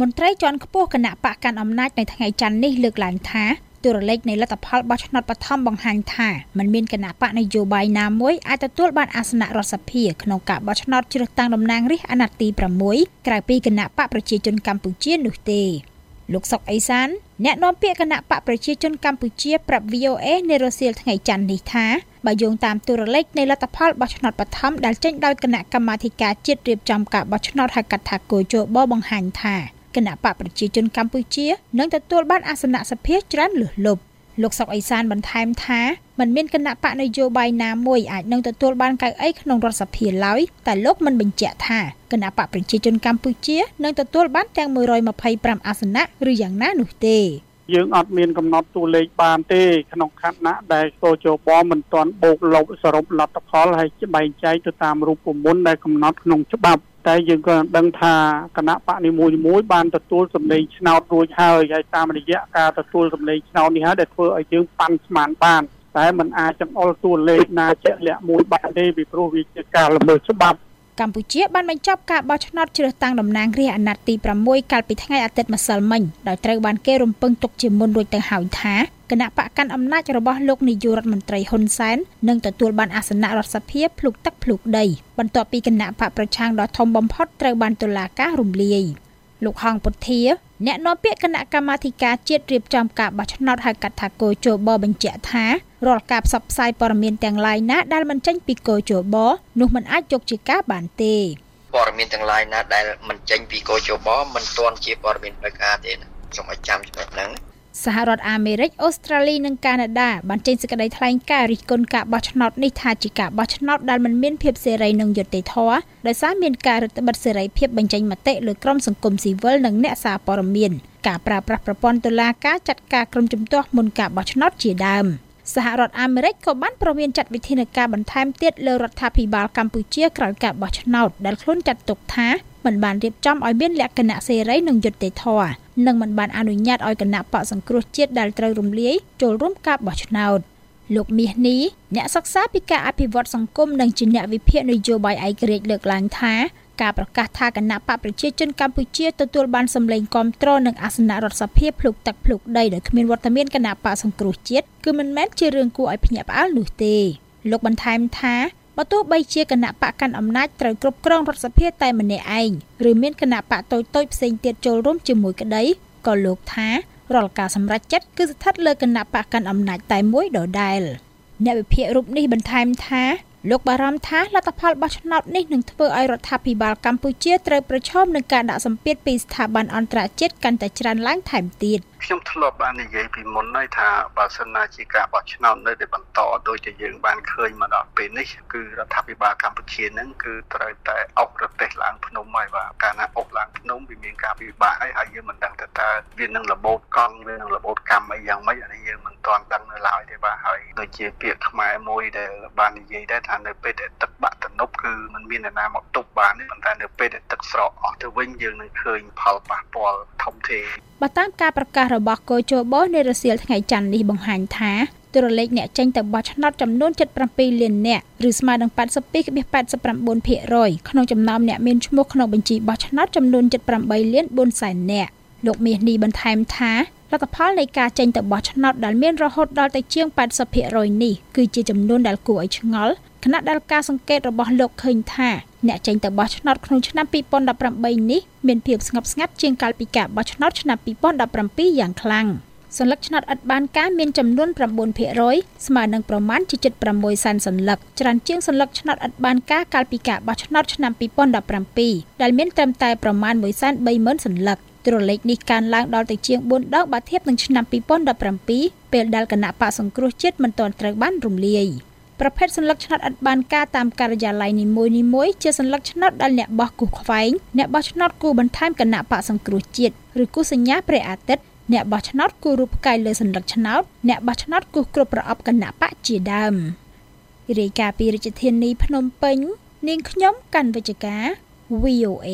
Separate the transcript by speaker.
Speaker 1: មន្ត្រីជាន់ខ្ពស់គណៈបកកាន់អំណាចនៅថ្ងៃច័ន្ទនេះលើកឡើងថាទូរលេខនៃលទ្ធផលបោះឆ្នោតបឋមបង្ហាញថាมันមានគណៈបកនយោបាយណាមួយអាចទទួលបានអាសនៈរដ្ឋសភាក្នុងការបោះឆ្នោតជ្រើសតាំងតំណាងរាស្ត្រអាណត្តិទី6ក្រៅពីគណៈបកប្រជាជនកម្ពុជានោះទេលោកសុកអេសានអ្នកនាំពាក្យគណៈបកប្រជាជនកម្ពុជាប្រាប់ VOA នៅរសៀលថ្ងៃច័ន្ទនេះថាបើយោងតាមទូរលេខនៃលទ្ធផលបោះឆ្នោតបឋមដែលចេញដោយគណៈកម្មាធិការជាតិរៀបចំការបោះឆ្នោតហៅកាត់ថាគោជបបង្ហាញថា គណៈបកប្រជាជនកម្ពុជានឹងទទួលបានអាសនៈសភាច្រើនលើសលប់លោកសុកអេសានបន្ថែមថាมันមានគណៈបកនយោបាយណាមួយអាចនឹងទទួលបានកៅអីក្នុងរដ្ឋសភាឡើយតែលោកមិនបញ្ជាក់ថាគណៈបកប្រជាជនកម្ពុជានឹងទទួលបានទាំង125អាសនៈឬយ៉ាងណានោះទេ
Speaker 2: យើងអត់មានកំណត់តួលេខបានទេក្នុងខណៈដែលកោជបមិនទាន់បូកលុបសរុបលទ្ធផលហើយបែងចែកទៅតាមរូបមន្តដែលកំណត់ក្នុងច្បាប់តែយើងក៏ដឹងថាគណៈបកនីមួយៗបានទទួលសម្លេងឆ្នោតរួចហើយហើយតាមរយៈការទទួលសម្លេងឆ្នោតនេះហើយដែលធ្វើឲ្យយើងប៉ាន់ស្មានបានតែมันអាចចង្អុលតួលេខណាជាក់លាក់មួយបានទេពីព្រោះវាជាការល្មើសច្បាប់
Speaker 1: កម្ពុជាបានបញ្ចប់ការបោះឆ្នោតជ្រើសតាំងតំណាងរាស្ត្រអាណត្តិទី6កាលពីថ្ងៃអាទិត្យម្សិលមិញដោយត្រូវបានគេរំពឹងទុកជាមុនរួចទៅហើយថាគណៈបកកាន់អំណាចរបស់លោកនាយករដ្ឋមន្ត្រីហ៊ុនសែននឹងទទួលបានអាសនៈរដ្ឋសភាភ្លុកទឹកភ្លុកដីបន្ទាប់ពីគណៈបកប្រឆាំងដ៏ធំបំផុតត្រូវបានតុលាការរំលាយលោកហងពុធាអ្នកនាំពាក្យគណៈកម្មាធិការជាតិរៀបចំការបោះឆ្នោតហៅកាត់ថាគោជបបញ្ជាក់ថា រាល់ការផ្សព្វផ្សាយព័ត៌មានទាំងឡាយណាដែលមិនចេញពីគោជបនោះមិនអាចយកជាការបានទេ
Speaker 3: ព័ត៌មានទាំងឡាយណាដែលមិនចេញពីគោជបមិនទាន់ជាព័ត៌មានផ្លូវការទេសូមឲ្យចាំចំណុចហ្នឹង
Speaker 1: សហរដ្ឋអាមេរិកអូស្ត្រាលីនិងកាណាដាបានចេញសេចក្តីថ្លែងការណ៍រិះគន់ការបោះឆ្នោតនេះថាជាការបោះឆ្នោតដែលមិនមានភាពសេរីនិងយុត្តិធម៌ដោយសារមានការរឹតបន្តឹងសេរីភាពបញ្ចេញមតិលើក្រុមសង្គមស៊ីវិលនិងអ្នកសារព័ត៌មានការប្រើប្រាស់ប្រព័ន្ធតុលាការចាត់ការក្រុមជំទាស់មុនការបោះឆ្នោតជាដើម សហរដ្ឋអាមេរិកក៏បានប្រមានចាត់វិធានការបន្ថែមទៀតលើរដ្ឋាភិបាលកម្ពុជាក្រោយការបោះឆ្នោតដែលខ្លួនចាត់ទុកថាមិនបានរៀបចំឲ្យមានលក្ខណៈសេរីនិងយុត្តិធម៌និងមិនបានអនុញ្ញាតឲ្យគណៈបកសង្គ្រោះជាតិដែលត្រូវរំលាយចូលរួមការបោះឆ្នោតលោកមាសនេះអ្នកសិក្សាពីការអភិវឌ្ឍសង្គមនិងជាអ្នកវិភាគនយោបាយឯករាជ្យលើកឡើងថា ការប្រកាសថាគណៈបកប្រជាជនកម្ពុជាទទួលបានសម្លេងគាំទ្រនិងអាសនៈរដ្ឋសភាភ្លុកទឹកភ្លុកដីដោយគ្មានវត្តមានគណៈបកសង្គ្រោះជាតិគឺមិនមែនជារឿងគួរឲ្យភ្ញាក់ផ្អើលនោះទេលោកបន្ថែមថាបើទោះបីជាគណៈបកកាន់អំណាចត្រូវគ្រប់គ្រងរដ្ឋសភាតែម្នាក់ឯងឬមានគណៈបកតូចៗផ្សេងទៀតចូលរួមជាមួយក្តីក៏លោកថារាល់ការសម្រេចចិត្តគឺស្ថិតលើគណៈបកកាន់អំណាចតែមួយដដែលអ្នកវិភាគរូបនេះបន្ថែមថា លោកបារម្ភថាលទ្ធផលបោះឆ្នោតនេះនឹងធ្វើឲ្យរដ្ឋាភិបាលកម្ពុជាត្រូវប្រឈមនឹងការដាក់សម្ពាធពីស្ថាប័នអន្តរជាតិកាន់តែច្រើនឡើងថែមទៀត
Speaker 2: ខ្ញុំធ្លាប់បាននិយាយពីមុនហើយថាបើសិនណាជាការបោះឆ្នោតនៅតែបន្តដូចជាយើងបានឃើញមកដល់ពេលនេះគឺរដ្ឋាភិបាលកម្ពុជានឹងគឺត្រូវតែអុកប្រទេសឡើងភ្នំហើយបាទកាលណាអុកឡើងភ្នំវាមានការពិបាកហើយហើយយើងមិនដឹងថាតើវានឹងរបូតកង់វានឹងរបូតកម្មអីយ៉ាងម៉េចអានេះយើងមិនទាន់ដឹងនៅឡើយទេបាទហើយដូចជាពាក្យខ្មែរមួយដែលបាននិយាយដែរថានៅពេលដែលទឹកបាក់ទំនប់គឺมันមានអ្នកណាមកទប់បានទេប៉ុន្តែនៅពេលដែលទឹកស្រកអស់ទៅវិញយើងនឹងឃើញផលប៉ះពាល់ធំធេង
Speaker 1: បើតាមការប្រកាសរបស់កោជបនៅរសៀលថ្ងៃច័ន្ទនេះបង្ហាញថាទូរលេខអ្នកចេញទៅបោះឆ្នោតចំនួន77លាននាក់ឬស្មើនឹង82.89%ក្នុងចំណោមអ្នកមានឈ្មោះក្នុងបញ្ជីបោះឆ្នោតចំនួន78លាន4សែននាក់លោកមាសនេះបន្ថែមថាលទ្ធផលនៃការចេញទៅបោះឆ្នោតដែលមានរហូតដល់ទៅជាង80%នេះគឺជាចំនួនដែលគួរឲ្យឆ្ងល់ ខណៈដែលការសង្កេតរបស់លោកឃើញថាអ្នកចេញទៅបោះឆ្នោតក្នុងឆ្នាំ2018នេះមានភាពស្ងប់ស្ងាត់ជាងកាលពីការបោះឆ្នោតឆ្នាំ2017យ៉ាងខ្លាំងសន្លឹកឆ្នោតឥតបានការមានចំនួន9%ស្មើនឹងប្រមាណជា76សែនសន្លឹកច្រើនជាងសន្លឹកឆ្នោតឥតបានការកាលពីការបោះឆ្នោតឆ្នាំ2017ដែលមានត្រឹមតែប្រមាណ130,000សន្លឹកទ្រលេខនេះកើនឡើងដល់ទៅជាង4ដងបើធៀបនឹងឆ្នាំ2017ពេលដែលគណៈបកសង្គ្រោះជាតិមិនទាន់ត្រូវបានរំលាយ ប្រភេទសัญลักษณ์ឆ្នោតឥតបានការតាមការិយាល័យនីមួយៗជាសัญลักษณ์ឆ្នោតដែលអ្នកបោះគូខ្វែងអ្នកបោះឆ្នោតគូបន្ថែមគណៈបកសង្គ្រោះជាតិឬគូសញ្ញាព្រះអាទិត្យអ្នកបោះឆ្នោតគូរូបផ្កាយលើសัญลักษณ์ឆ្នោតអ្នកបោះឆ្នោតគូគ្រប់ប្រអប់គណៈបកជាដើមរាយការណ៍ពីរាជធានីភ្នំពេញនាងខ្ញុំកាន់វិជ្ជការ VOA